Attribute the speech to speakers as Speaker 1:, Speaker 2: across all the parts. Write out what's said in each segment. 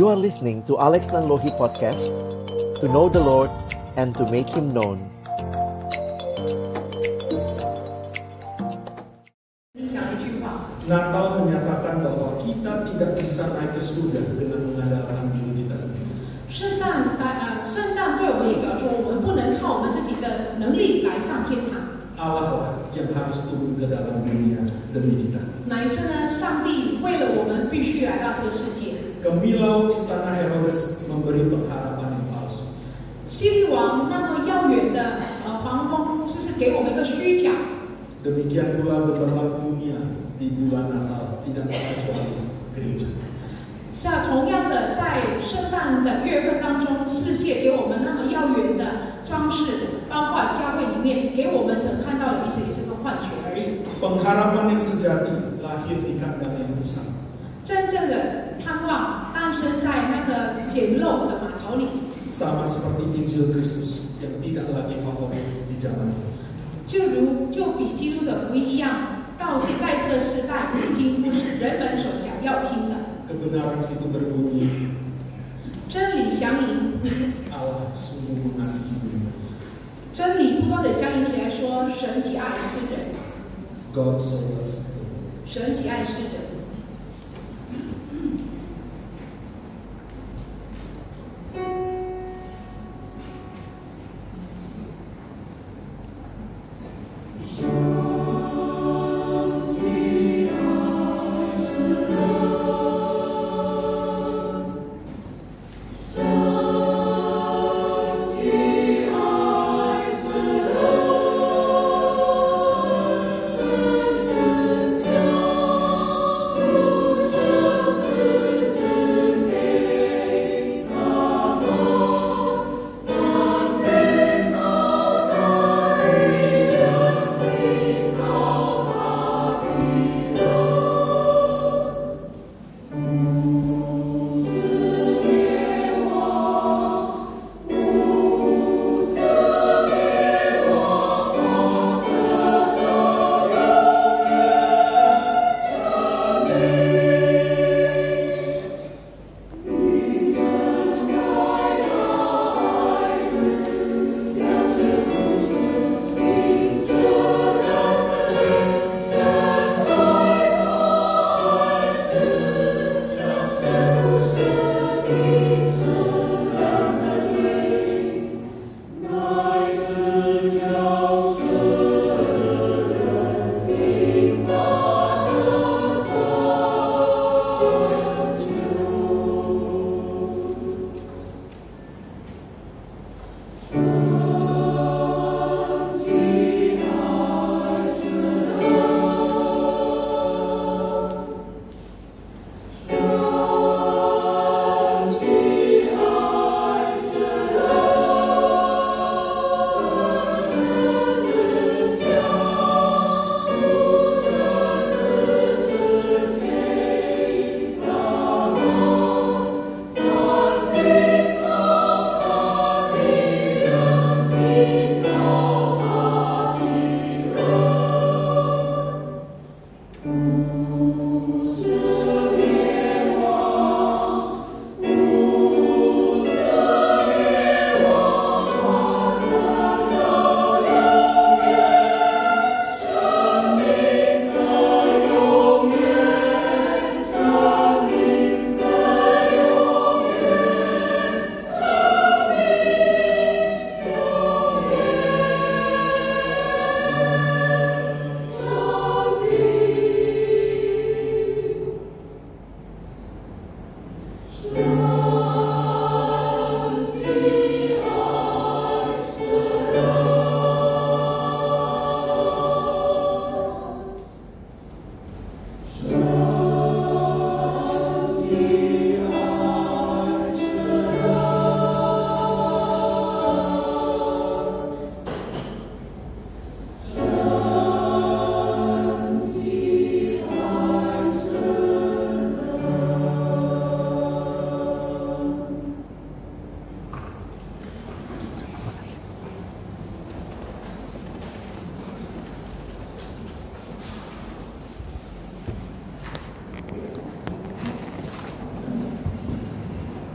Speaker 1: You are listening to Alex Nanlohi Podcast To know the Lord and to make Him known
Speaker 2: 你讲一句话，
Speaker 3: Natal menyatakan bahwa kita tidak bisa naik ke surga dengan mengandalkan diri kita sendiri.
Speaker 2: 圣诞来呃，圣诞对我们也表示，我们不能靠我们自己的能力来上天堂，
Speaker 3: Allah lah yang harus turun ke dalam dunia demi kita.
Speaker 2: 乃是呢，上帝为了我们必须来到这个世界。 界。
Speaker 3: Kemilau istana Herodes memberi pengharapan yang palsu.
Speaker 2: 希律王那么遥远的呃皇宫，这是给我们一个虚假。
Speaker 3: Demikian pula gemerlap dunia di bulan Natal tidak terkecuali gereja.
Speaker 2: 这同样的，在圣诞的月份当中，世界给我们那么遥远的装饰，包括教会里面给我们只看到的，其实也是个幻觉而已。
Speaker 3: Pengharapan yang sejati lahir di kandang yang rusak.
Speaker 2: 真正的盼望 诞生在那个简陋的马槽里
Speaker 3: ，Sama seperti Injil Kristus yang tidak lagi favorit di zaman ini.
Speaker 2: 就如就比基督的福音一样，到现在这个时代已经不是人们所想要听的。
Speaker 3: Kebenaran itu berbunyi
Speaker 2: 真理响应
Speaker 3: ，Allah sungguh mengasihi dunia.
Speaker 2: 真理不断的响应起来说，神极爱世人
Speaker 3: ，God so loves the world.
Speaker 2: 神极爱世人。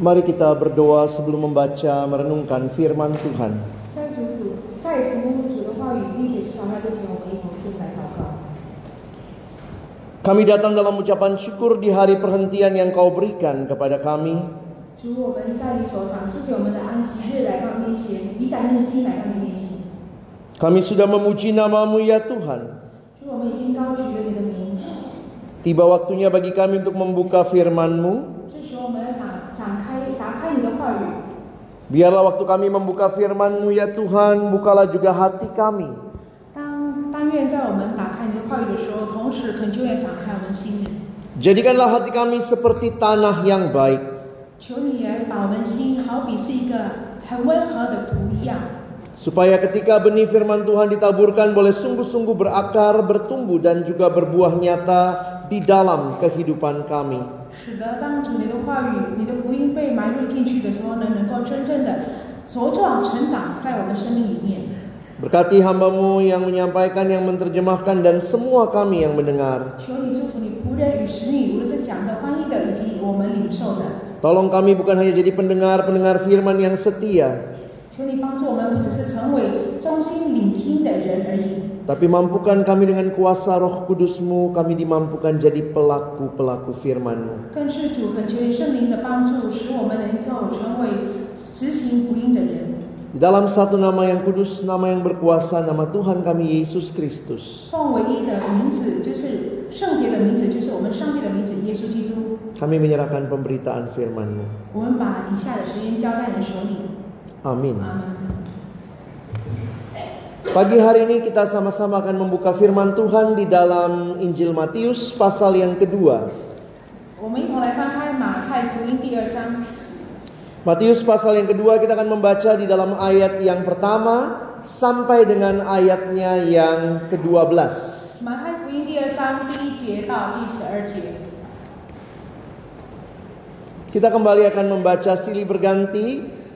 Speaker 1: Mari kita berdoa sebelum membaca merenungkan firman Tuhan. Kami datang dalam ucapan syukur di hari perhentian yang kau berikan kepada kami. Kami sudah memuji namamu ya Tuhan. Tiba waktunya bagi kami untuk membuka FirmanMu. Biarlah waktu kami membuka firman-Mu ya Tuhan, bukalah juga hati kami. Jadikanlah hati kami seperti tanah yang baik. Supaya ketika benih firman Tuhan ditaburkan boleh sungguh-sungguh berakar, bertumbuh dan juga berbuah nyata di dalam kehidupan kami.
Speaker 2: 使得当主你的话语、你的福音被埋入进去的时候呢，能够真正的茁壮成长在我们生命里面。
Speaker 1: Berkati hambamu yang menyampaikan, yang menerjemahkan dan semua kami yang mendengar.
Speaker 2: 求你祝福你仆人与使女，无论是讲的、翻译的，以及我们领受的。
Speaker 1: Tolong kami bukan hanya jadi pendengar-pendengar firman yang setia,
Speaker 2: 求你帮助我们，不只是成为忠心聆听的人而已，
Speaker 1: tapi mampukan kami dengan kuasa roh kudusmu, kami dimampukan jadi pelaku-pelaku firmanmu. Di dalam satu nama yang kudus, nama yang berkuasa, nama Tuhan kami Yesus Kristus. Kami menyerahkan pemberitaan firmanmu Amin.
Speaker 2: Amin.
Speaker 1: Pagi hari ini kita sama-sama akan membuka firman Tuhan di dalam Injil Matius pasal yang kedua. Matius pasal yang kedua kita akan membaca di dalam ayat yang pertama sampai dengan ayatnya yang ke-12. Kita kembali akan membaca silih berganti.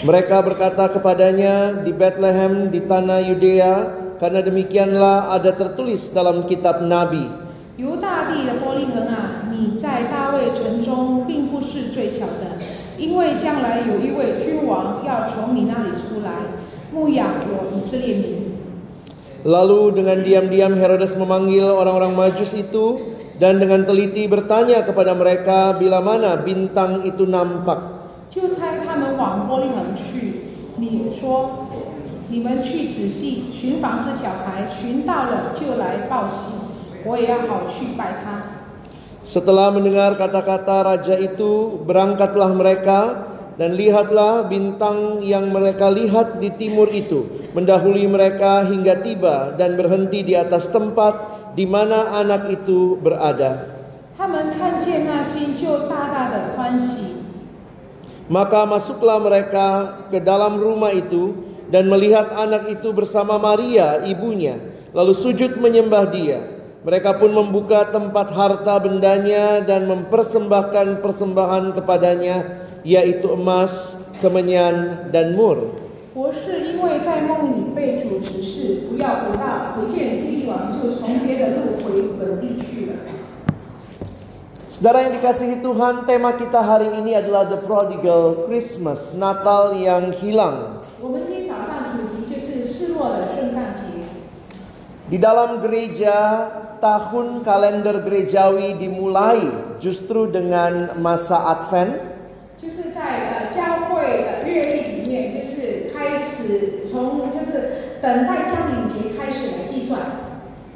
Speaker 1: Mereka berkata kepadanya di Bethlehem di tanah Yudea karena demikianlah ada tertulis dalam kitab Nabi. Lalu dengan diam-diam Herodes memanggil orang-orang Majus itu dan dengan teliti bertanya kepada mereka bila mana bintang itu nampak.
Speaker 2: 就差他们往伯利恒去。你说，你们去仔细寻访这小孩，寻到了就来报喜，我也要好去拜他。
Speaker 1: Setelah mendengar kata-kata raja itu, berangkatlah mereka dan lihatlah bintang yang mereka lihat di timur itu mendahului mereka hingga tiba dan berhenti di atas tempat di mana anak itu berada.
Speaker 2: 他们看见那星，就大大的欢喜。
Speaker 1: Maka masuklah mereka ke dalam rumah itu dan melihat anak itu bersama Maria ibunya, lalu sujud menyembah dia. Mereka pun membuka tempat harta bendanya dan mempersembahkan persembahan kepadanya, yaitu emas, kemenyan, dan mur.
Speaker 2: 博士因为在梦里被主指示不要回到回见西利王，就从别的路回本地去了。
Speaker 1: Saudara yang dikasihi Tuhan, tema kita hari ini adalah The Prodigal Christmas, Natal yang hilang. Di dalam gereja, tahun kalender gerejawi dimulai justru dengan masa Advent.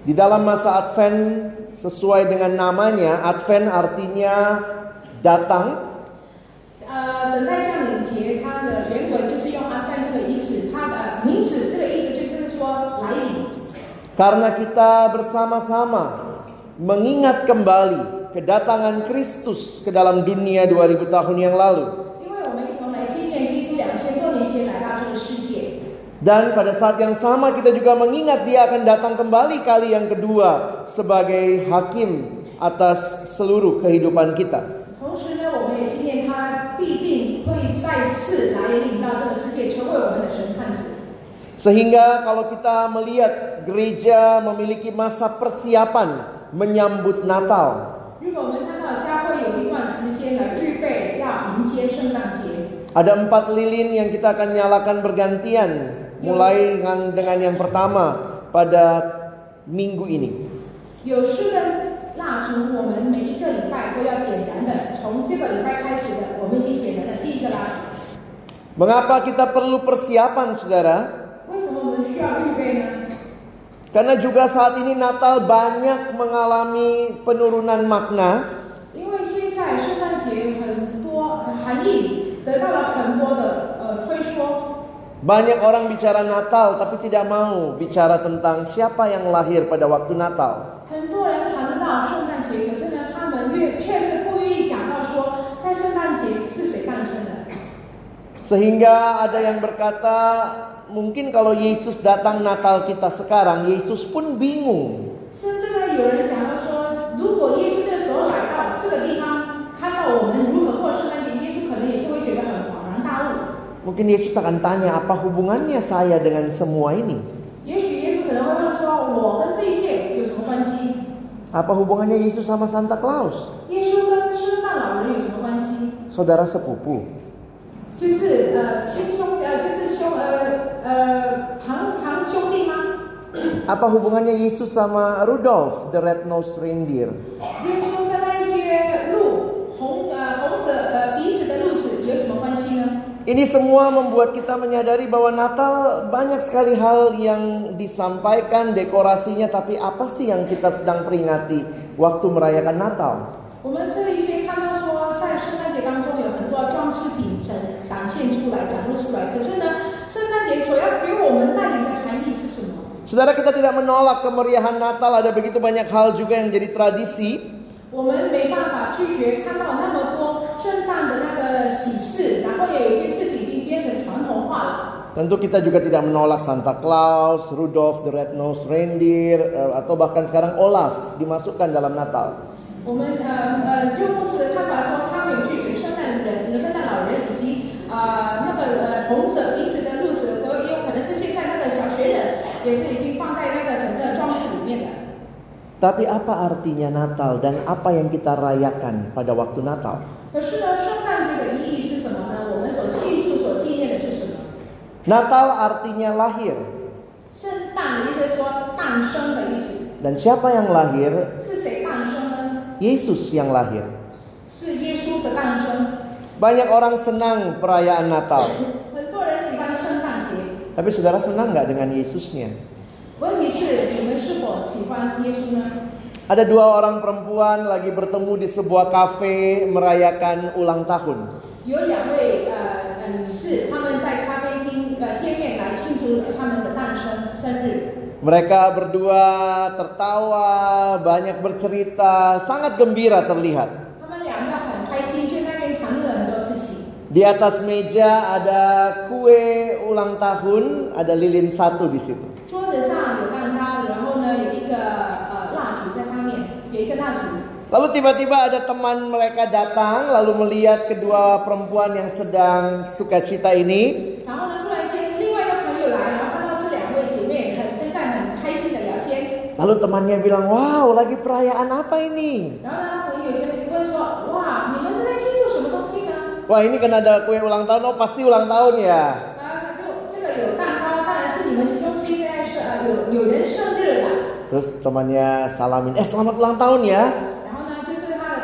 Speaker 1: Di dalam masa Advent Sesuai dengan namanya, Advent artinya datang.
Speaker 2: Uh,
Speaker 1: Karena kita bersama-sama mengingat kembali kedatangan Kristus ke dalam dunia 2000 tahun yang lalu. Dan pada saat yang sama kita juga mengingat dia akan datang kembali kali yang kedua sebagai hakim atas seluruh kehidupan kita. Sehingga kalau kita melihat gereja memiliki masa persiapan menyambut Natal. Ada empat lilin yang kita akan nyalakan bergantian mulai dengan, dengan yang pertama pada minggu ini.
Speaker 2: 有四根蜡烛，我们每一个礼拜都要点燃的。从这个礼拜开始的，我们已经点燃了第一个蜡烛。
Speaker 1: Mengapa kita perlu persiapan saudara?
Speaker 2: 为什么我们需要预备呢？
Speaker 1: Karena juga saat ini Natal banyak mengalami penurunan makna
Speaker 2: 因为现在圣诞节很多呃含义得到了很多的呃推说，
Speaker 1: banyak orang bicara Natal tapi tidak mau bicara tentang siapa yang lahir pada waktu Natal. Sehingga ada yang berkata, mungkin kalau Yesus datang Natal kita sekarang, Yesus pun bingung. Mungkin Yesus akan tanya apa hubungannya saya dengan semua ini? Apa hubungannya Yesus sama Santa Claus? Saudara sepupu. Apa hubungannya Yesus sama Rudolf, the red-nosed reindeer?
Speaker 2: Yesus
Speaker 1: Ini semua membuat kita menyadari bahwa Natal banyak sekali hal yang disampaikan dekorasinya tapi apa sih yang kita sedang peringati waktu merayakan Natal?
Speaker 2: 我们这里先看到说，在圣诞节当中有很多装饰品展展现出来、展露出来。可是呢，圣诞节所要给我们带领的含义是什么？
Speaker 1: Saudara kita tidak menolak kemeriahan Natal ada begitu banyak hal juga yang jadi tradisi
Speaker 2: 我们没办法拒绝看到那么多 圣诞的那个喜事，然后也有一些事情已经变成传统化了。
Speaker 1: Tentu kita juga tidak menolak Santa Claus, Rudolph the Red-Nosed Reindeer eh, atau bahkan sekarang Olaf dimasukkan dalam Natal.
Speaker 2: 我们呃呃，就牧师的看法说，他没有拒绝圣诞人、圣诞老人以及呃那个呃红着鼻子的鹿子，和也有可能是现在那个小学人，也是已经放在那个整个装饰里面的。
Speaker 1: Tapi apa artinya Natal dan apa yang kita rayakan pada waktu Natal?
Speaker 2: 可是呢，圣诞节的意义是什么呢？我们所庆祝、所纪念的是什么？
Speaker 1: Natal artinya lahir
Speaker 2: 圣诞也就是说诞生的意思，
Speaker 1: dan siapa yang lahir?
Speaker 2: 是谁诞生呢？
Speaker 1: Yesus yang lahir.
Speaker 2: 是耶稣的诞生。
Speaker 1: Banyak orang senang perayaan Natal,
Speaker 2: 很多人喜欢圣诞节，
Speaker 1: tapi saudara senang nggak dengan Yesusnya?
Speaker 2: 问题是你们是否喜欢耶稣呢？
Speaker 1: Ada dua orang perempuan lagi bertemu di sebuah kafe merayakan ulang tahun.
Speaker 2: 有两位呃呃女士，她们在咖啡厅呃见面来庆祝他们的诞生生日。
Speaker 1: Mereka berdua tertawa, banyak bercerita, sangat gembira terlihat.
Speaker 2: 他们两个很开心，就在那边谈论了很多事情。
Speaker 1: Di atas meja ada kue ulang tahun, ada lilin satu di situ.
Speaker 2: 桌子上有蛋糕，然后呢有一个
Speaker 1: Lalu tiba-tiba ada teman mereka datang lalu melihat kedua perempuan yang sedang sukacita ini. Lalu temannya bilang, wow lagi perayaan apa ini? Wah ini kan ada kue ulang tahun, oh pasti ulang tahun ya. Terus temannya salamin, eh selamat ulang tahun ya.
Speaker 2: 然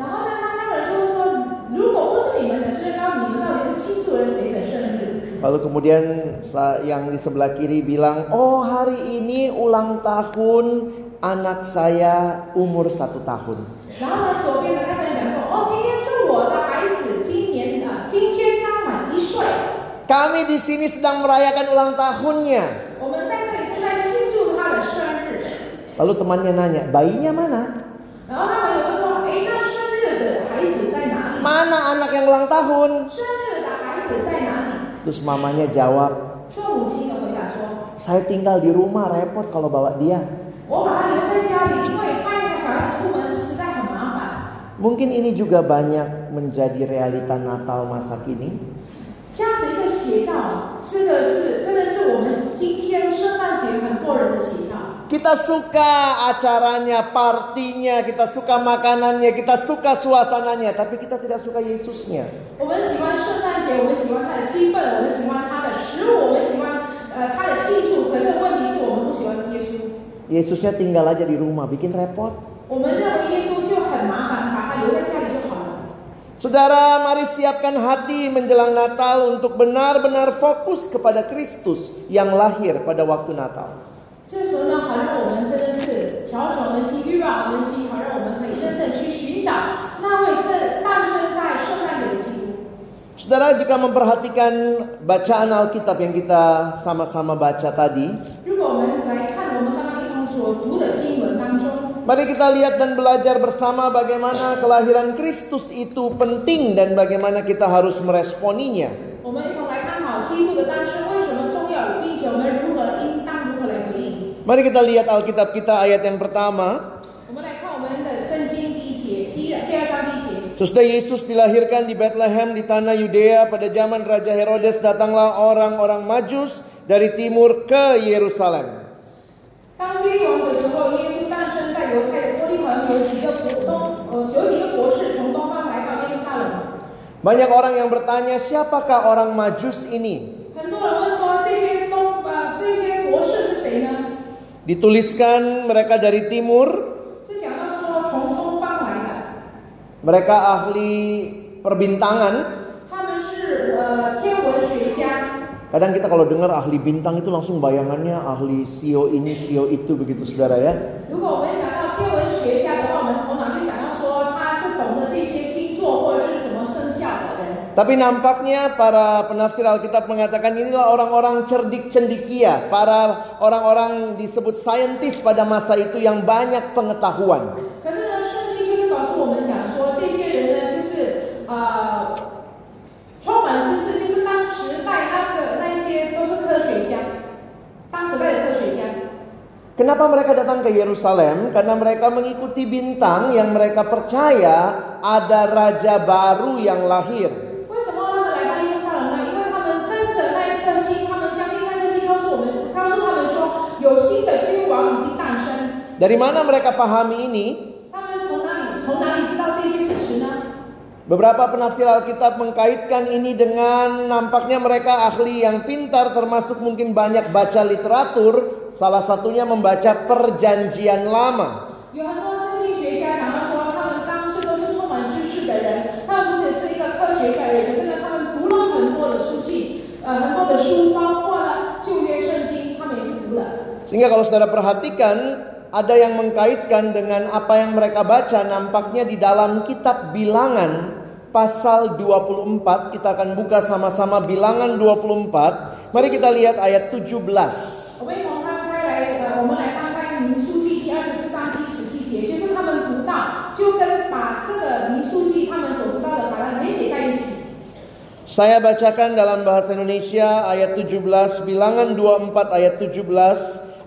Speaker 1: Lalu kemudian yang di sebelah kiri bilang, oh hari ini ulang tahun anak saya umur satu tahun. Kami di sini sedang merayakan ulang tahunnya. Lalu temannya nanya, bayinya mana? Mana anak yang ulang tahun? Terus mamanya jawab, saya tinggal di rumah repot kalau bawa dia. Mungkin ini juga banyak menjadi realita Natal masa kini. Kita suka acaranya, partinya, kita suka makanannya, kita suka suasananya, tapi kita tidak suka Yesusnya.
Speaker 2: 我们喜欢圣诞节，我们喜欢它的气氛，我们喜欢它的食物，我们喜欢呃它的庆祝。可是问题是我们不喜欢耶稣，
Speaker 1: Yesusnya tinggal aja di rumah, bikin repot.
Speaker 2: 我们认为耶稣就很麻烦，把他留在家里就好了。
Speaker 1: Saudara, mari siapkan hati menjelang Natal untuk benar-benar fokus kepada Kristus yang lahir pada waktu Natal.
Speaker 2: 这时候呢，好让我们真的是调整我们心，预备我们心，好让我们
Speaker 1: Saudara jika memperhatikan bacaan Alkitab yang kita sama-sama baca tadi. Mari kita lihat dan belajar bersama bagaimana kelahiran Kristus itu penting dan bagaimana kita harus meresponinya. Mari kita lihat Alkitab kita ayat yang pertama. Sesudah Yesus dilahirkan di Bethlehem di tanah Yudea pada zaman Raja Herodes datanglah orang-orang Majus dari timur ke Yerusalem. Banyak orang yang bertanya siapakah orang Majus ini? Dituliskan mereka dari timur mereka ahli perbintangan. Kadang kita kalau dengar ahli bintang itu langsung bayangannya ahli sio ini, sio itu begitu saudara ya. Tapi nampaknya para penafsir Alkitab mengatakan inilah orang-orang cerdik cendikia, para orang-orang disebut saintis pada masa itu yang banyak pengetahuan. Kenapa mereka datang ke Yerusalem? Karena mereka mengikuti bintang yang mereka percaya ada raja baru yang lahir. Dari mana mereka pahami ini? Beberapa penafsir Alkitab mengkaitkan ini dengan nampaknya mereka ahli yang pintar termasuk mungkin banyak baca literatur, salah satunya membaca perjanjian lama. Sehingga kalau saudara perhatikan ada yang mengkaitkan dengan apa yang mereka baca nampaknya di dalam kitab bilangan pasal 24, kita akan buka sama-sama bilangan 24. Mari kita lihat ayat 17. Saya bacakan dalam bahasa Indonesia ayat 17 bilangan 24 ayat 17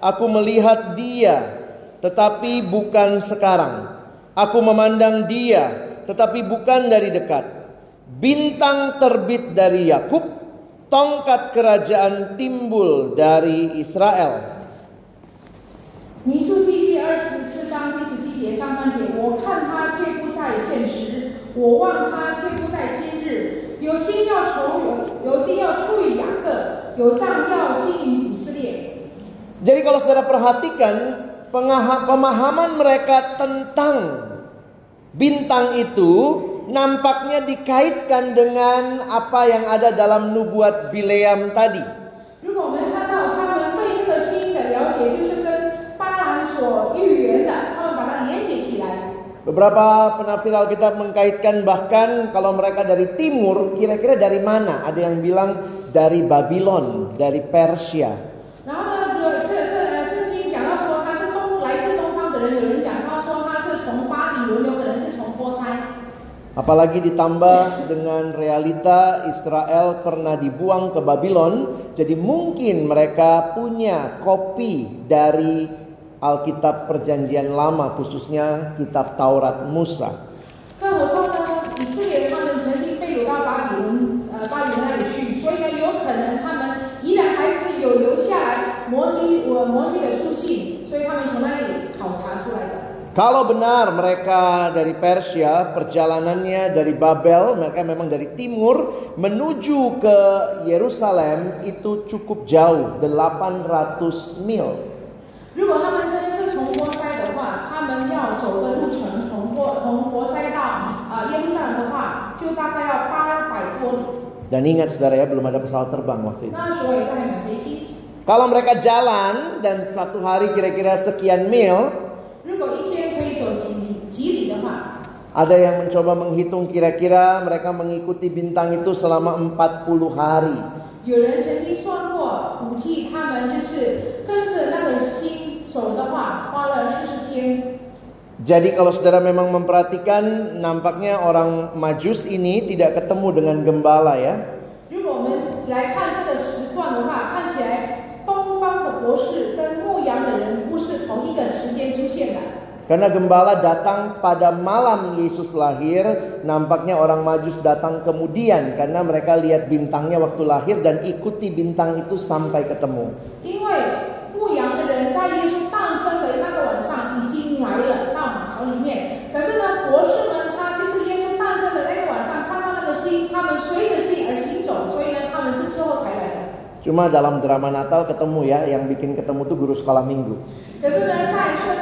Speaker 1: aku melihat dia tetapi bukan sekarang. Aku memandang dia tetapi bukan dari dekat Bintang terbit dari Yakub Tongkat kerajaan timbul dari Israel
Speaker 2: 民数记第二十四章第十七节上半节，我看他却不在现实，我望他却不在今日。 心要从有有心要出于雅各，有杖要兴于以色列。
Speaker 1: Jadi kalau saudara perhatikan pengaha- pemahaman mereka tentang Bintang itu nampaknya dikaitkan dengan apa yang ada dalam nubuat Bileam tadi. Beberapa penafsir Alkitab mengkaitkan bahkan kalau mereka dari timur, kira-kira dari mana? Ada yang bilang dari Babylon, dari Persia.
Speaker 2: Nah,
Speaker 1: Apalagi ditambah dengan realita Israel pernah dibuang ke Babylon, jadi mungkin mereka punya kopi dari Alkitab Perjanjian Lama, khususnya Kitab Taurat Musa.
Speaker 2: 更
Speaker 1: Kalau benar mereka dari Persia, perjalanannya dari Babel, mereka memang dari timur menuju ke Yerusalem itu cukup jauh, 800 mil. Dan ingat saudara ya, belum ada pesawat terbang waktu itu. Kalau mereka jalan dan satu hari kira-kira sekian mil, ada yang mencoba menghitung kira-kira mereka mengikuti bintang itu selama 40 hari.
Speaker 2: 有人曾经算过，估计他们就是跟着那个星走的话，花了四十天。
Speaker 1: Jadi kalau saudara memang memperhatikan, nampaknya orang Majus ini tidak ketemu dengan gembala ya.
Speaker 2: 如果我们来看
Speaker 1: Karena gembala datang pada malam Yesus lahir, nampaknya orang Majus datang kemudian karena mereka lihat bintangnya waktu lahir dan ikuti bintang itu sampai ketemu.
Speaker 2: 因为牧羊的人在耶稣诞生的那个晚上已经来了到马槽里面，可是呢，博士们他就是耶稣诞生的那个晚上看到那个星，他们随着星而行走，所以呢，他们是之后才来的。
Speaker 1: Cuma dalam drama Natal ketemu ya, yang bikin ketemu tuh guru sekolah minggu.
Speaker 2: 可是呢，在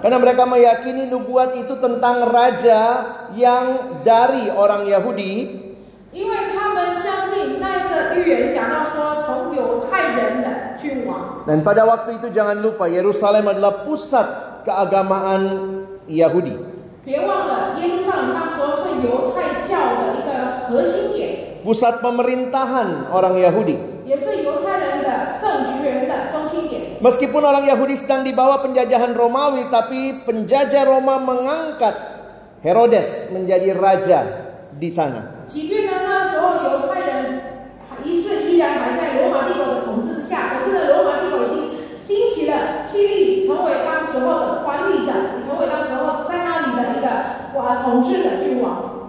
Speaker 1: Karena mereka meyakini nubuat itu tentang raja yang dari orang Yahudi
Speaker 2: 因为他们相信那个预言讲到说，从犹太人的君王。
Speaker 1: dan pada waktu itu jangan lupa Yerusalem adalah pusat keagamaan Yahudi.
Speaker 2: 别忘了，耶路撒冷当时候是犹太教的一个核心点，
Speaker 1: Pusat pemerintahan orang Yahudi.
Speaker 2: 也是犹太人的政权的中心点。
Speaker 1: Meskipun orang Yahudi sedang di bawah penjajahan Romawi, tapi penjajah Roma mengangkat Herodes menjadi raja di sana.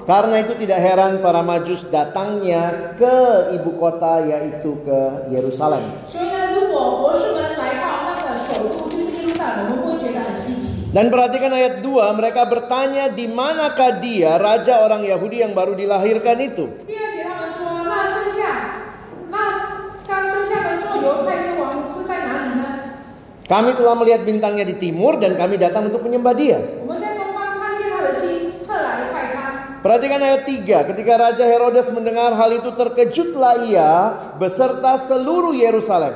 Speaker 1: Karena itu tidak heran para majus datangnya ke ibu kota yaitu ke Yerusalem. Dan perhatikan ayat 2, mereka bertanya di manakah dia raja orang Yahudi yang baru dilahirkan itu? Kami telah melihat bintangnya di timur dan kami datang untuk menyembah dia. Perhatikan ayat 3, ketika Raja Herodes mendengar hal itu terkejutlah ia beserta seluruh Yerusalem.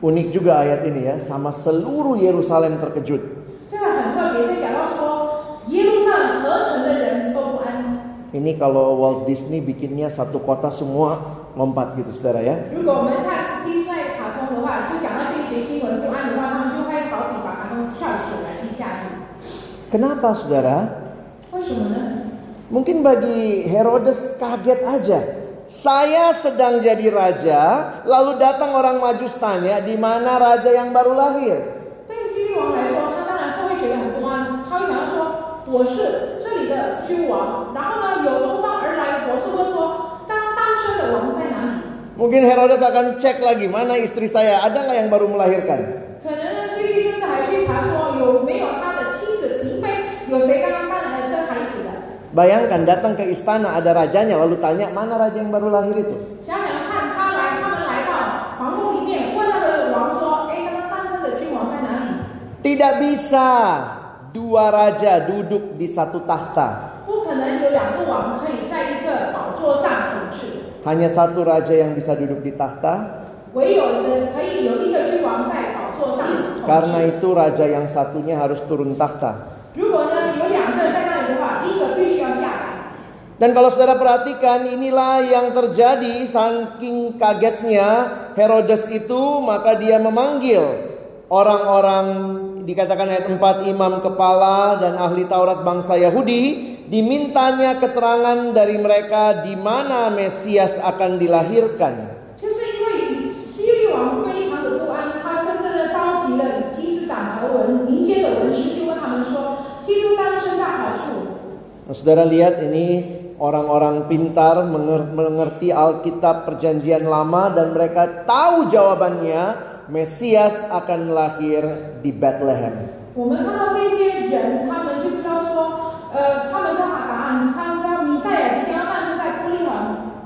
Speaker 1: Unik juga ayat ini ya, sama seluruh Yerusalem terkejut. Ini kalau Walt Disney bikinnya satu kota semua lompat gitu saudara ya. Kenapa saudara? Mungkin bagi Herodes kaget aja. Saya sedang jadi raja, lalu datang orang Majus tanya di mana raja yang baru lahir.
Speaker 2: 对于希律王来说，他当然是会觉得很不安，他会想要说我是这里的君王，然后呢有东方而来，我是问说当当生的王在哪里？
Speaker 1: Mungkin Herodes akan cek lagi mana istri saya, ada nggak yang baru melahirkan?
Speaker 2: 可能呢希律甚至还去查说有
Speaker 1: Bayangkan datang ke istana ada rajanya lalu tanya mana raja yang baru lahir itu? Tidak bisa dua raja duduk di satu tahta. Hanya satu raja yang bisa duduk di tahta. Karena itu raja yang satunya harus turun tahta. Dan kalau saudara perhatikan inilah yang terjadi saking kagetnya Herodes itu maka dia memanggil orang-orang dikatakan ayat 4 imam kepala dan ahli Taurat bangsa Yahudi dimintanya keterangan dari mereka di mana Mesias akan dilahirkan. Nah, saudara lihat ini Orang-orang pintar mengerti Alkitab Perjanjian Lama dan mereka tahu jawabannya. Mesias akan lahir di Bethlehem.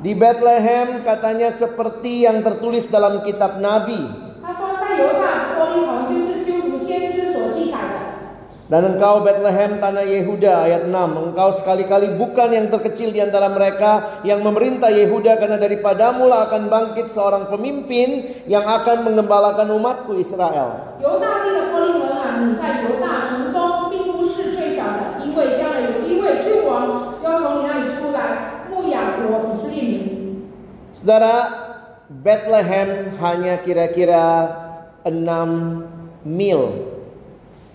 Speaker 1: Di Bethlehem katanya seperti yang tertulis dalam kitab Nabi. Dan engkau Bethlehem tanah Yehuda ayat 6 Engkau sekali-kali bukan yang terkecil di antara mereka Yang memerintah Yehuda karena daripadamu lah akan bangkit seorang pemimpin Yang akan mengembalakan umatku Israel. Saudara, Bethlehem hanya kira-kira 6 mil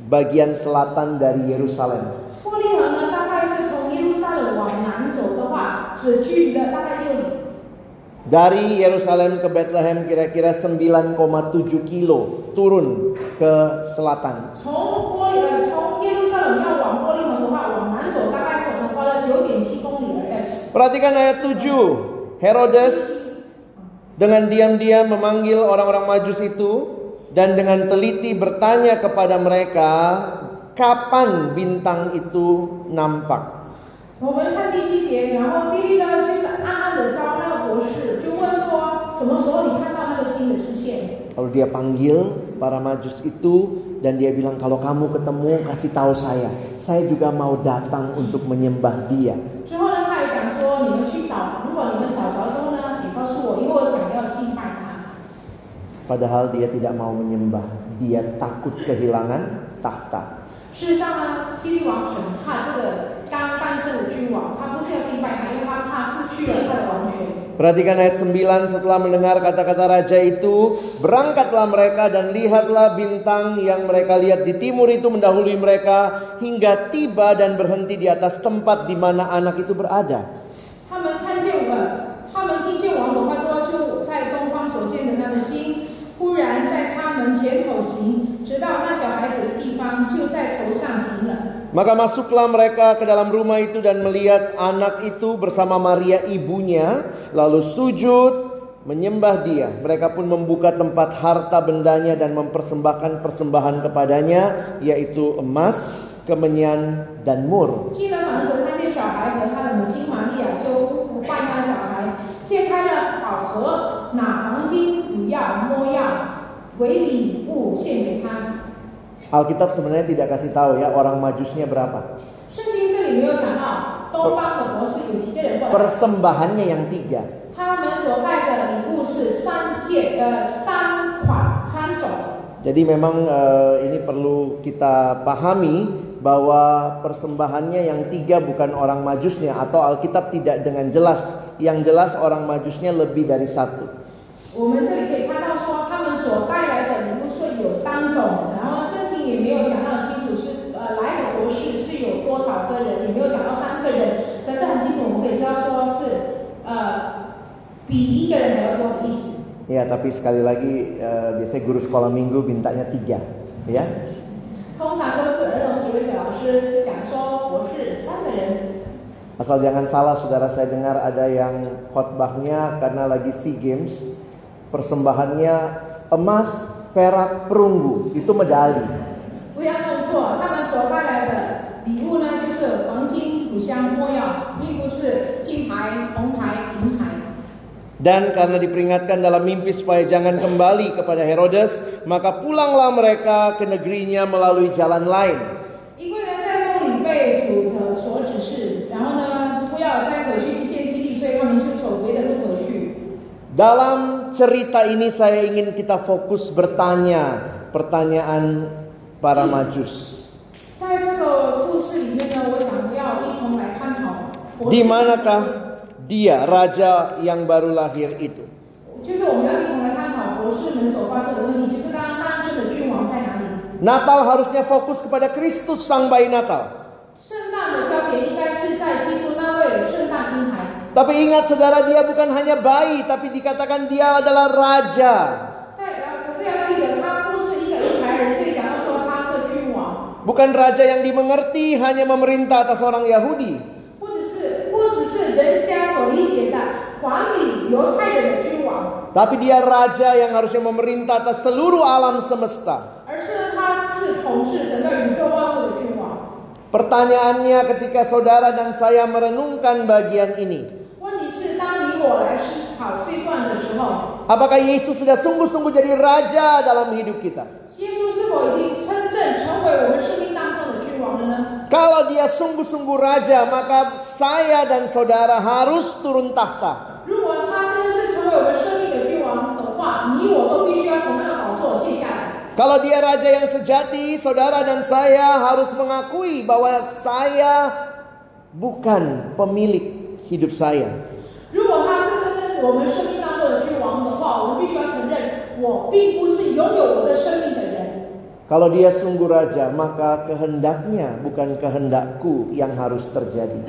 Speaker 1: Bagian selatan dari Yerusalem
Speaker 2: 伯利恒呢，大概是从耶路撒冷往南走的话，只距离了大概六里。
Speaker 1: Dari Yerusalem ke Bethlehem kira-kira 9,7 kilo turun ke selatan.
Speaker 2: 从波利呃从耶路撒冷要往波利恒的话，往南走大概可能花了九点七公里而已。
Speaker 1: Perhatikan ayat 7. Herodes dengan diam-diam memanggil orang-orang Majus itu dan dengan teliti bertanya kepada mereka kapan bintang itu nampak. Lalu dia panggil para majus itu dan dia bilang kalau kamu ketemu kasih tahu saya. Saya juga mau datang untuk menyembah dia. Padahal dia tidak mau menyembah. Dia takut kehilangan tahta.
Speaker 2: 事实上呢，希律王很怕这个刚诞生的君王，他不是要敬拜他，因为他怕失去了他的王权。
Speaker 1: Perhatikan ayat 9 setelah mendengar kata-kata raja itu Berangkatlah mereka dan lihatlah bintang yang mereka lihat di timur itu mendahului mereka Hingga tiba dan berhenti di atas tempat di mana anak itu berada Maka masuklah mereka ke dalam rumah itu dan melihat anak itu bersama Maria ibunya Lalu sujud menyembah dia. Mereka pun membuka tempat harta bendanya dan mempersembahkan persembahan kepadanya Yaitu emas, kemenyan, dan mur Alkitab sebenarnya tidak kasih tahu ya orang majusnya berapa
Speaker 2: 圣经这里没有讲到东方的博士有几个人过来，
Speaker 1: Persembahannya yang tiga
Speaker 2: 他们所带的礼物是三件呃三款三种。
Speaker 1: Jadi memang eh, ini perlu kita pahami bahwa persembahannya yang tiga bukan orang majusnya atau Alkitab tidak dengan jelas. Yang jelas orang majusnya lebih dari satu.
Speaker 2: 我们这里可以看到说，他们所带来的 少个人，也没有找到三个人，但是很清楚我们可以知道说是呃比一个人还要多的意思。
Speaker 1: Ya, tapi sekali lagi uh, biasanya guru sekolah minggu mintanya tiga, ya.
Speaker 2: Iya, eh, ya.
Speaker 1: Asal jangan salah, saudara saya dengar ada yang khotbahnya karena lagi Sea Games, persembahannya emas, perak, perunggu, itu medali. Dan karena diperingatkan dalam mimpi supaya jangan kembali kepada Herodes, maka pulanglah mereka ke negerinya melalui jalan lain. Dalam cerita ini saya ingin kita fokus bertanya pertanyaan para majus. Di manakah dia raja yang baru lahir itu. Natal harusnya fokus kepada Kristus sang bayi Natal. Tapi ingat saudara dia bukan hanya bayi tapi dikatakan dia adalah raja. Bukan raja yang dimengerti hanya memerintah atas orang Yahudi.
Speaker 2: 不只是不只是人家所理解的管理犹太人的君王，
Speaker 1: Tapi dia raja yang harusnya memerintah atas seluruh alam semesta.
Speaker 2: 而是他是统治整个宇宙万物的君王。
Speaker 1: Pertanyaannya ketika saudara dan saya merenungkan bagian ini.
Speaker 2: 问题是，当你我来思考这段的时候，
Speaker 1: Apakah Yesus sudah sungguh-sungguh jadi raja dalam hidup kita?
Speaker 2: 耶
Speaker 1: kalau dia sungguh-sungguh raja, maka saya dan saudara harus turun tahta. Kalau dia raja yang sejati, saudara dan saya harus mengakui bahwa saya bukan pemilik hidup saya.
Speaker 2: Jika
Speaker 1: kalau dia sungguh raja, maka kehendaknya bukan kehendakku yang harus terjadi.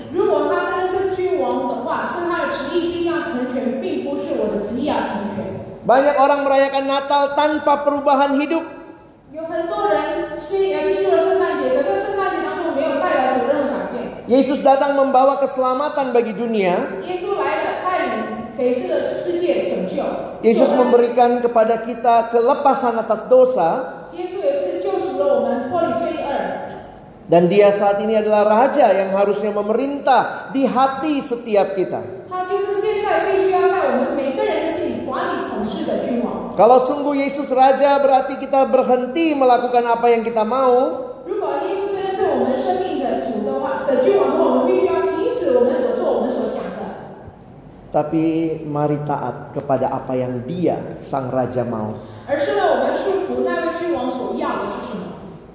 Speaker 1: Banyak orang merayakan Natal tanpa perubahan hidup. Yesus datang membawa keselamatan bagi dunia. Yesus memberikan kepada kita kelepasan atas dosa. Dan dia saat ini adalah raja yang harusnya memerintah di hati setiap kita. Kalau sungguh Yesus raja berarti kita berhenti melakukan apa yang kita mau. Tapi mari taat kepada apa yang dia sang raja mau.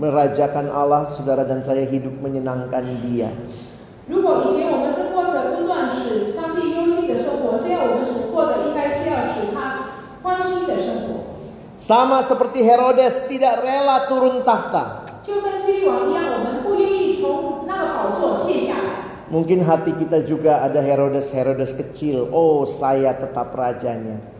Speaker 1: merajakan Allah, saudara dan saya hidup menyenangkan Dia. Sama seperti Herodes tidak rela turun tahta. Mungkin hati kita juga ada Herodes-Herodes kecil. Oh, saya tetap rajanya.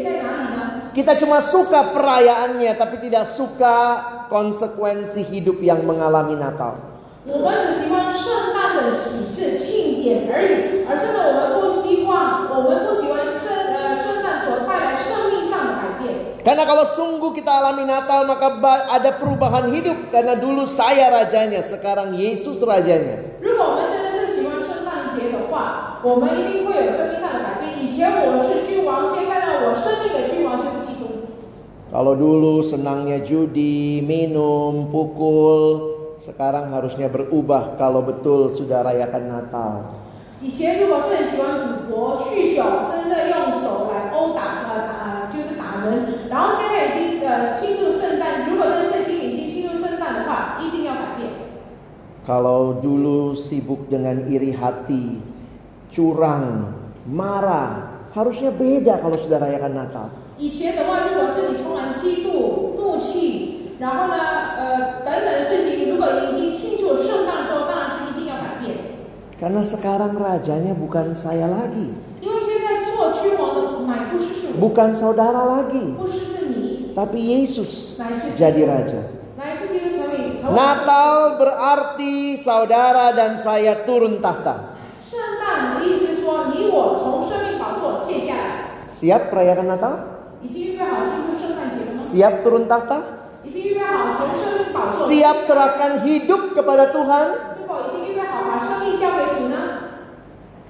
Speaker 2: 危险在哪里呢？
Speaker 1: Kita cuma suka perayaannya tapi tidak suka konsekuensi hidup yang mengalami Natal.
Speaker 2: 我们只喜欢圣诞的喜事庆典而已，而是呢，我们不希望，我们不喜欢圣呃圣诞所带来生命
Speaker 1: Karena kalau sungguh kita alami Natal maka ba- ada perubahan hidup karena dulu saya rajanya, sekarang Yesus rajanya.
Speaker 2: 如果我们真的是喜欢圣诞节的话，我们一定会有生命上的改变。以前我是君王，现在呢，我生命的君王就是基督。
Speaker 1: kalau dulu senangnya judi, minum, pukul, sekarang harusnya berubah kalau betul sudah rayakan Natal. Kalau dulu sibuk dengan iri hati, curang, marah, harusnya beda kalau sudah rayakan Natal.
Speaker 2: 以前的话，如果是你充满嫉妒、怒气，然后呢呃等等的事情，如果已经庆祝圣诞之后，当然是一定要改变。
Speaker 1: Karena sekarang rajanya bukan saya lagi,
Speaker 2: 因为现在做君王的乃不是是我，
Speaker 1: bukan saudara lagi,
Speaker 2: 不是是你，
Speaker 1: tapi Yesus
Speaker 2: 乃是基督
Speaker 1: jadi raja.
Speaker 2: 乃是基督成为成为
Speaker 1: Natal berarti saudara dan saya turun tahta.
Speaker 2: 圣诞的意思是说，你我从生命宝座卸下来，
Speaker 1: Siap merayakan Natal? siap turun tahta? Siap serahkan hidup kepada Tuhan?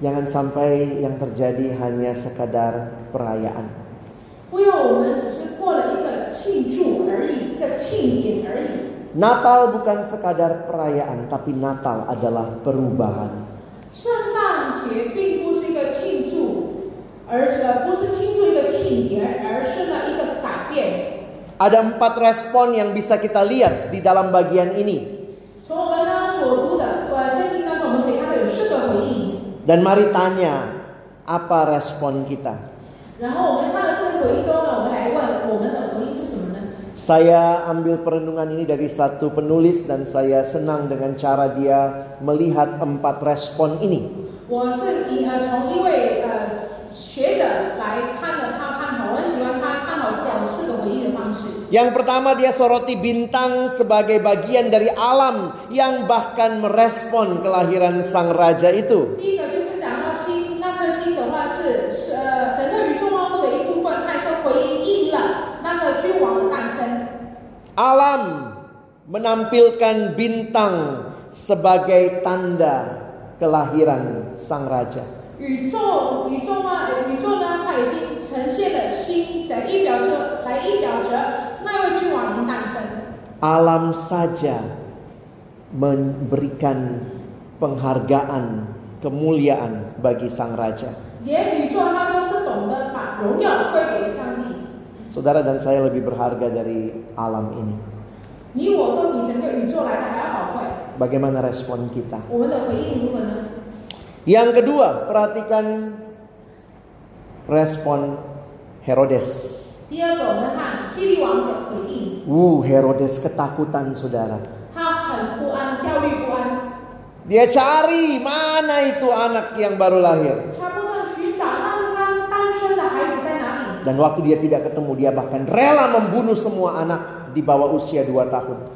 Speaker 1: Jangan sampai yang terjadi hanya sekadar perayaan. Natal bukan sekadar perayaan, tapi Natal adalah perubahan. Ada empat respon yang bisa kita lihat di dalam bagian ini. Dan mari tanya, apa respon kita? Saya ambil perenungan ini dari satu penulis dan saya senang dengan cara dia melihat empat respon ini.
Speaker 2: Saya
Speaker 1: Yang pertama dia soroti bintang sebagai bagian dari alam yang bahkan merespon kelahiran sang raja itu.
Speaker 2: 第一个就是讲到星，那颗星的话是是呃整个宇宙万物的一部分，它是回应了那个君王的诞生。
Speaker 1: Alam menampilkan bintang sebagai tanda kelahiran sang raja.
Speaker 2: 宇宙宇宙呢呃宇宙呢，它已经呈现了星，在意表着来意表着那位君王已经诞生。
Speaker 1: Alam saja memberikan penghargaan, kemuliaan bagi sang raja. Saudara dan saya lebih berharga dari alam ini. Bagaimana respon kita? Yang kedua, perhatikan respon Herodes.
Speaker 2: 第二个，我们看希律王的回应，
Speaker 1: Uh, Herodes ketakutan saudara.
Speaker 2: 他很不安，焦虑不安，
Speaker 1: Dia cari mana itu anak yang baru lahir.
Speaker 2: 他不断寻找那刚诞生的孩子在哪里。
Speaker 1: Dan waktu dia tidak ketemu, dia bahkan rela membunuh semua anak di bawah usia 2 tahun.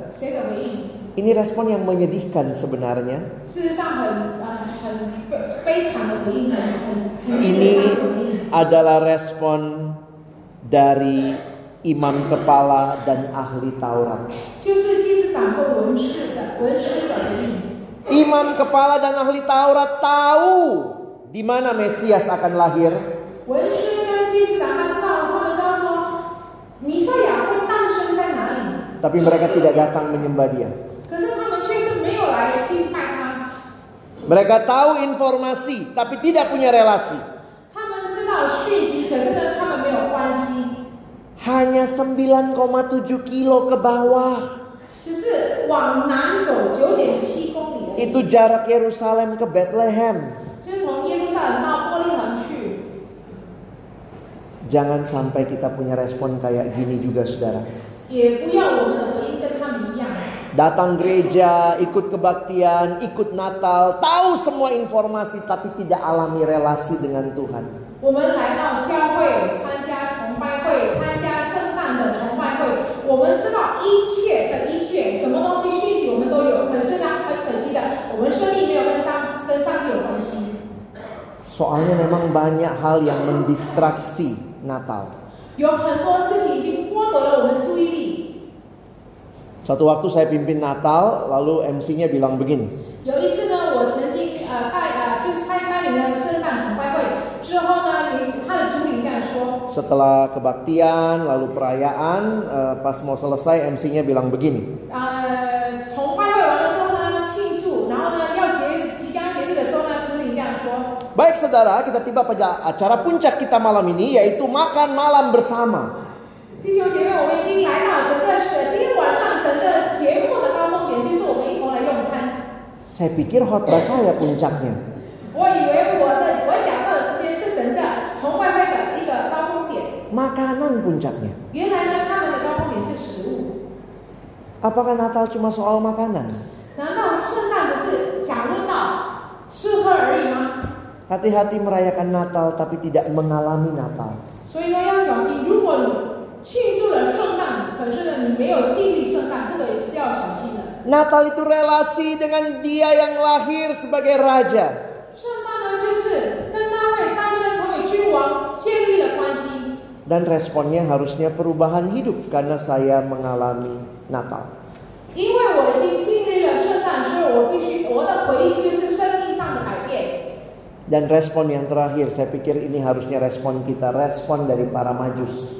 Speaker 1: Ini respon yang menyedihkan sebenarnya. Ini adalah respon dari imam kepala dan ahli Taurat. Imam kepala dan ahli Taurat tahu di mana Mesias akan lahir. Tapi mereka tidak datang menyembah dia. Mereka tahu informasi tapi tidak punya relasi. Hanya 9,7 kilo ke bawah. Itu jarak Yerusalem ke Bethlehem. Jangan sampai kita punya respon kayak gini juga saudara. Datang gereja, ikut kebaktian, ikut Natal, tahu semua informasi tapi tidak alami relasi dengan Tuhan.
Speaker 2: 我们来到教会参加崇拜会，参加圣诞的崇拜会，我们知道一切的一切，什么东西讯息我们都有。可是呢，很可惜的，我们生命没有跟上跟上帝有关系。
Speaker 1: Soalnya memang banyak hal yang mendistraksi Natal.
Speaker 2: 有很多事情已经剥夺了我们注意力。
Speaker 1: satu waktu saya pimpin Natal, lalu MC-nya bilang begini. Setelah kebaktian, lalu perayaan, eh, pas mau selesai MC-nya bilang begini. Baik saudara, kita tiba pada acara puncak kita malam ini yaitu makan malam bersama.
Speaker 2: 弟兄姐妹，我们已经来到整个是今天晚上整个节目的高峰点，就是我们一同来用餐。
Speaker 1: Saya pikir khotbah saya puncaknya.
Speaker 2: 我以为我的我讲到的时间是整个崇拜会的一个高峰点，
Speaker 1: Makanan puncaknya.
Speaker 2: 原来呢，他们的高峰点是食物。
Speaker 1: Apakah Natal cuma soal makanan?
Speaker 2: 难道圣诞不是讲论到吃喝而已吗？
Speaker 1: Hati-hati merayakan Natal tapi tidak mengalami Natal.
Speaker 2: 所以呢，要小心，如果你 庆祝了圣诞，可是呢你没有经历圣诞，这个也是要小心的。
Speaker 1: Natal itu relasi dengan dia yang lahir sebagai raja.
Speaker 2: 圣诞呢，就是跟那位诞生成为君王建立了关系。
Speaker 1: Dan responnya harusnya perubahan hidup karena saya mengalami Natal.
Speaker 2: 因为我已经经历了圣诞，所以我必须我的回应就是生命上的改变。
Speaker 1: Dan respon yang terakhir, saya pikir ini harusnya respon kita, respon dari para majus.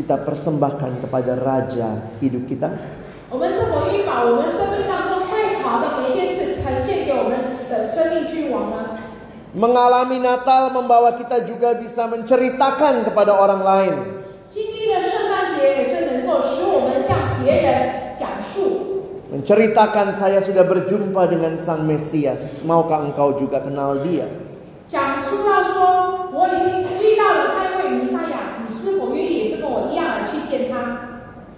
Speaker 1: Kita persembahkan kepada raja hidup kita?
Speaker 2: 我们是否愿意把我们生命当中最好的每一件事呈现给我们的生命君王呢？
Speaker 1: Mengalami Natal membawa kita juga bisa menceritakan kepada orang lain.
Speaker 2: 经历了圣诞节，也是能够使我们向别人讲述，
Speaker 1: Menceritakan saya sudah berjumpa dengan sang Mesias. Maukah engkau juga kenal dia?
Speaker 2: 讲述到说我已经遇到了那位弥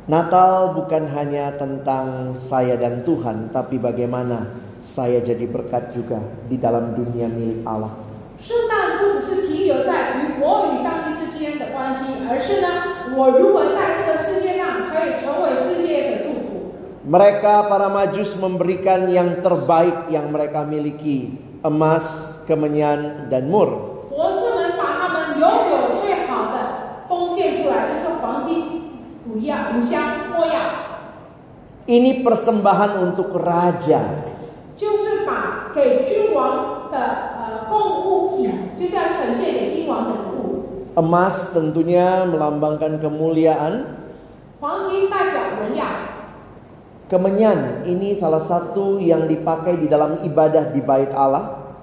Speaker 1: Natal bukan hanya tentang saya dan Tuhan, tapi bagaimana saya jadi berkat juga di dalam dunia milik Allah.
Speaker 2: 圣诞不只是停留在与我与上帝之间的关系，而是呢，我如何在这个世界上可以成为世界的祝福。
Speaker 1: Mereka para majus memberikan yang terbaik yang mereka miliki, emas, kemenyan, dan mur.
Speaker 2: 博士们把他们拥有最好的奉献出来，就是黄金、乳药、乳香、没药，
Speaker 1: ini persembahan untuk raja. Emas tentunya melambangkan kemuliaan. Kemenyan ini salah satu yang dipakai di dalam ibadah di bait Allah.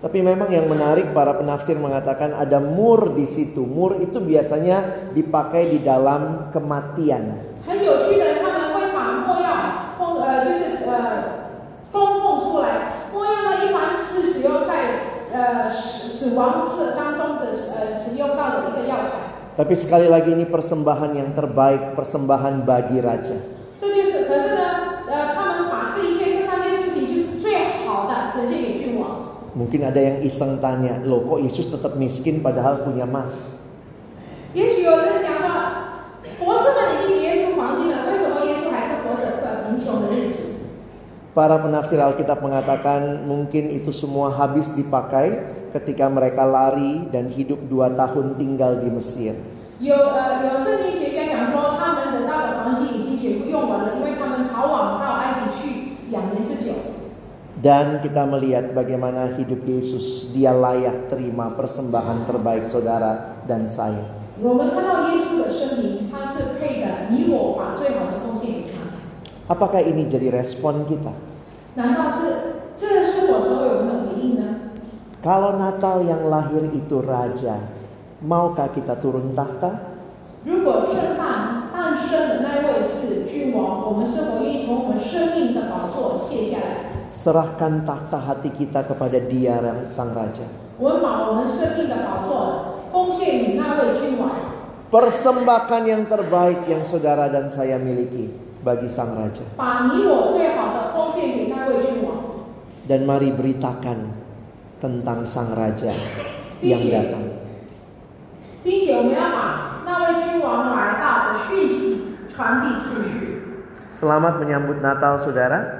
Speaker 1: Tapi memang yang menarik para penafsir mengatakan ada mur di situ. Mur itu biasanya dipakai di dalam kematian. Tapi sekali lagi ini persembahan yang terbaik, persembahan bagi raja. Mungkin ada yang iseng tanya, loh kok Yesus tetap miskin padahal punya emas?
Speaker 2: 也许有人讲说，博士们已经给耶稣黄金了，为什么耶稣还是活着过贫穷的日子？
Speaker 1: Para penafsir Alkitab mengatakan mungkin itu semua habis dipakai ketika mereka lari dan hidup dua tahun tinggal di Mesir.
Speaker 2: 有呃有圣经学家讲说，他们得到的黄金已经
Speaker 1: Dan kita melihat bagaimana hidup Yesus Dia layak terima persembahan terbaik saudara dan saya Apakah ini jadi respon kita? Kalau Natal yang lahir itu raja, maukah kita turun tahta? Serahkan takhta hati kita kepada Dia Sang Raja. Persembahkan yang terbaik yang saudara dan saya miliki bagi Sang Raja. Dan mari beritakan tentang Sang Raja yang datang. Selamat menyambut Natal, saudara.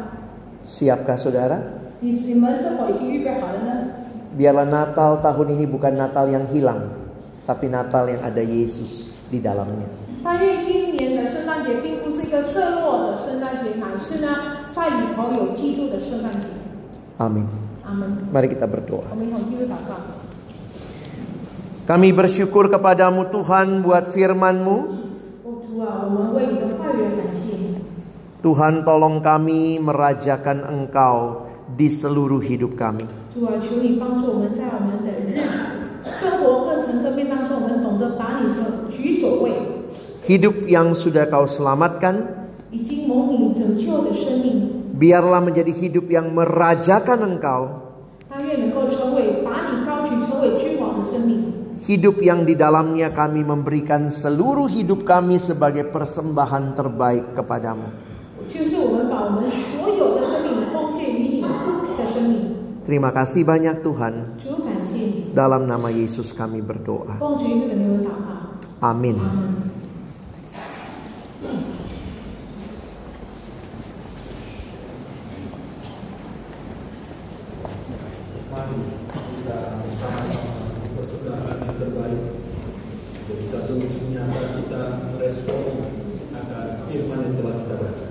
Speaker 1: Siapkah saudara? Biarlah Natal tahun ini bukan Natal yang hilang, tapi Natal yang ada Yesus di dalamnya. Amin. Mari kita berdoa. Kami bersyukur kepadamu Tuhan buat firman-Mu. Tuhan tolong kami merajakan Engkau di seluruh hidup kami. Hidup yang sudah kau selamatkan Biarlah menjadi hidup yang merajakan engkau. Hidup yang di dalamnya kami memberikan seluruh hidup kami sebagai persembahan terbaik kepadamu.
Speaker 2: 就是我们把我们所有的生命奉献于你的生命。
Speaker 1: Terima kasih banyak Tuhan.
Speaker 2: 主感谢你，
Speaker 1: Dalam nama Yesus kami berdoa.
Speaker 2: 奉主耶稣的名祷告，
Speaker 1: Amin.
Speaker 2: 阿门。
Speaker 3: Mari kita bersama-sama persaudaraan yang terbaik. Jadi satu nyata kita merespon akan firman yang telah kita baca.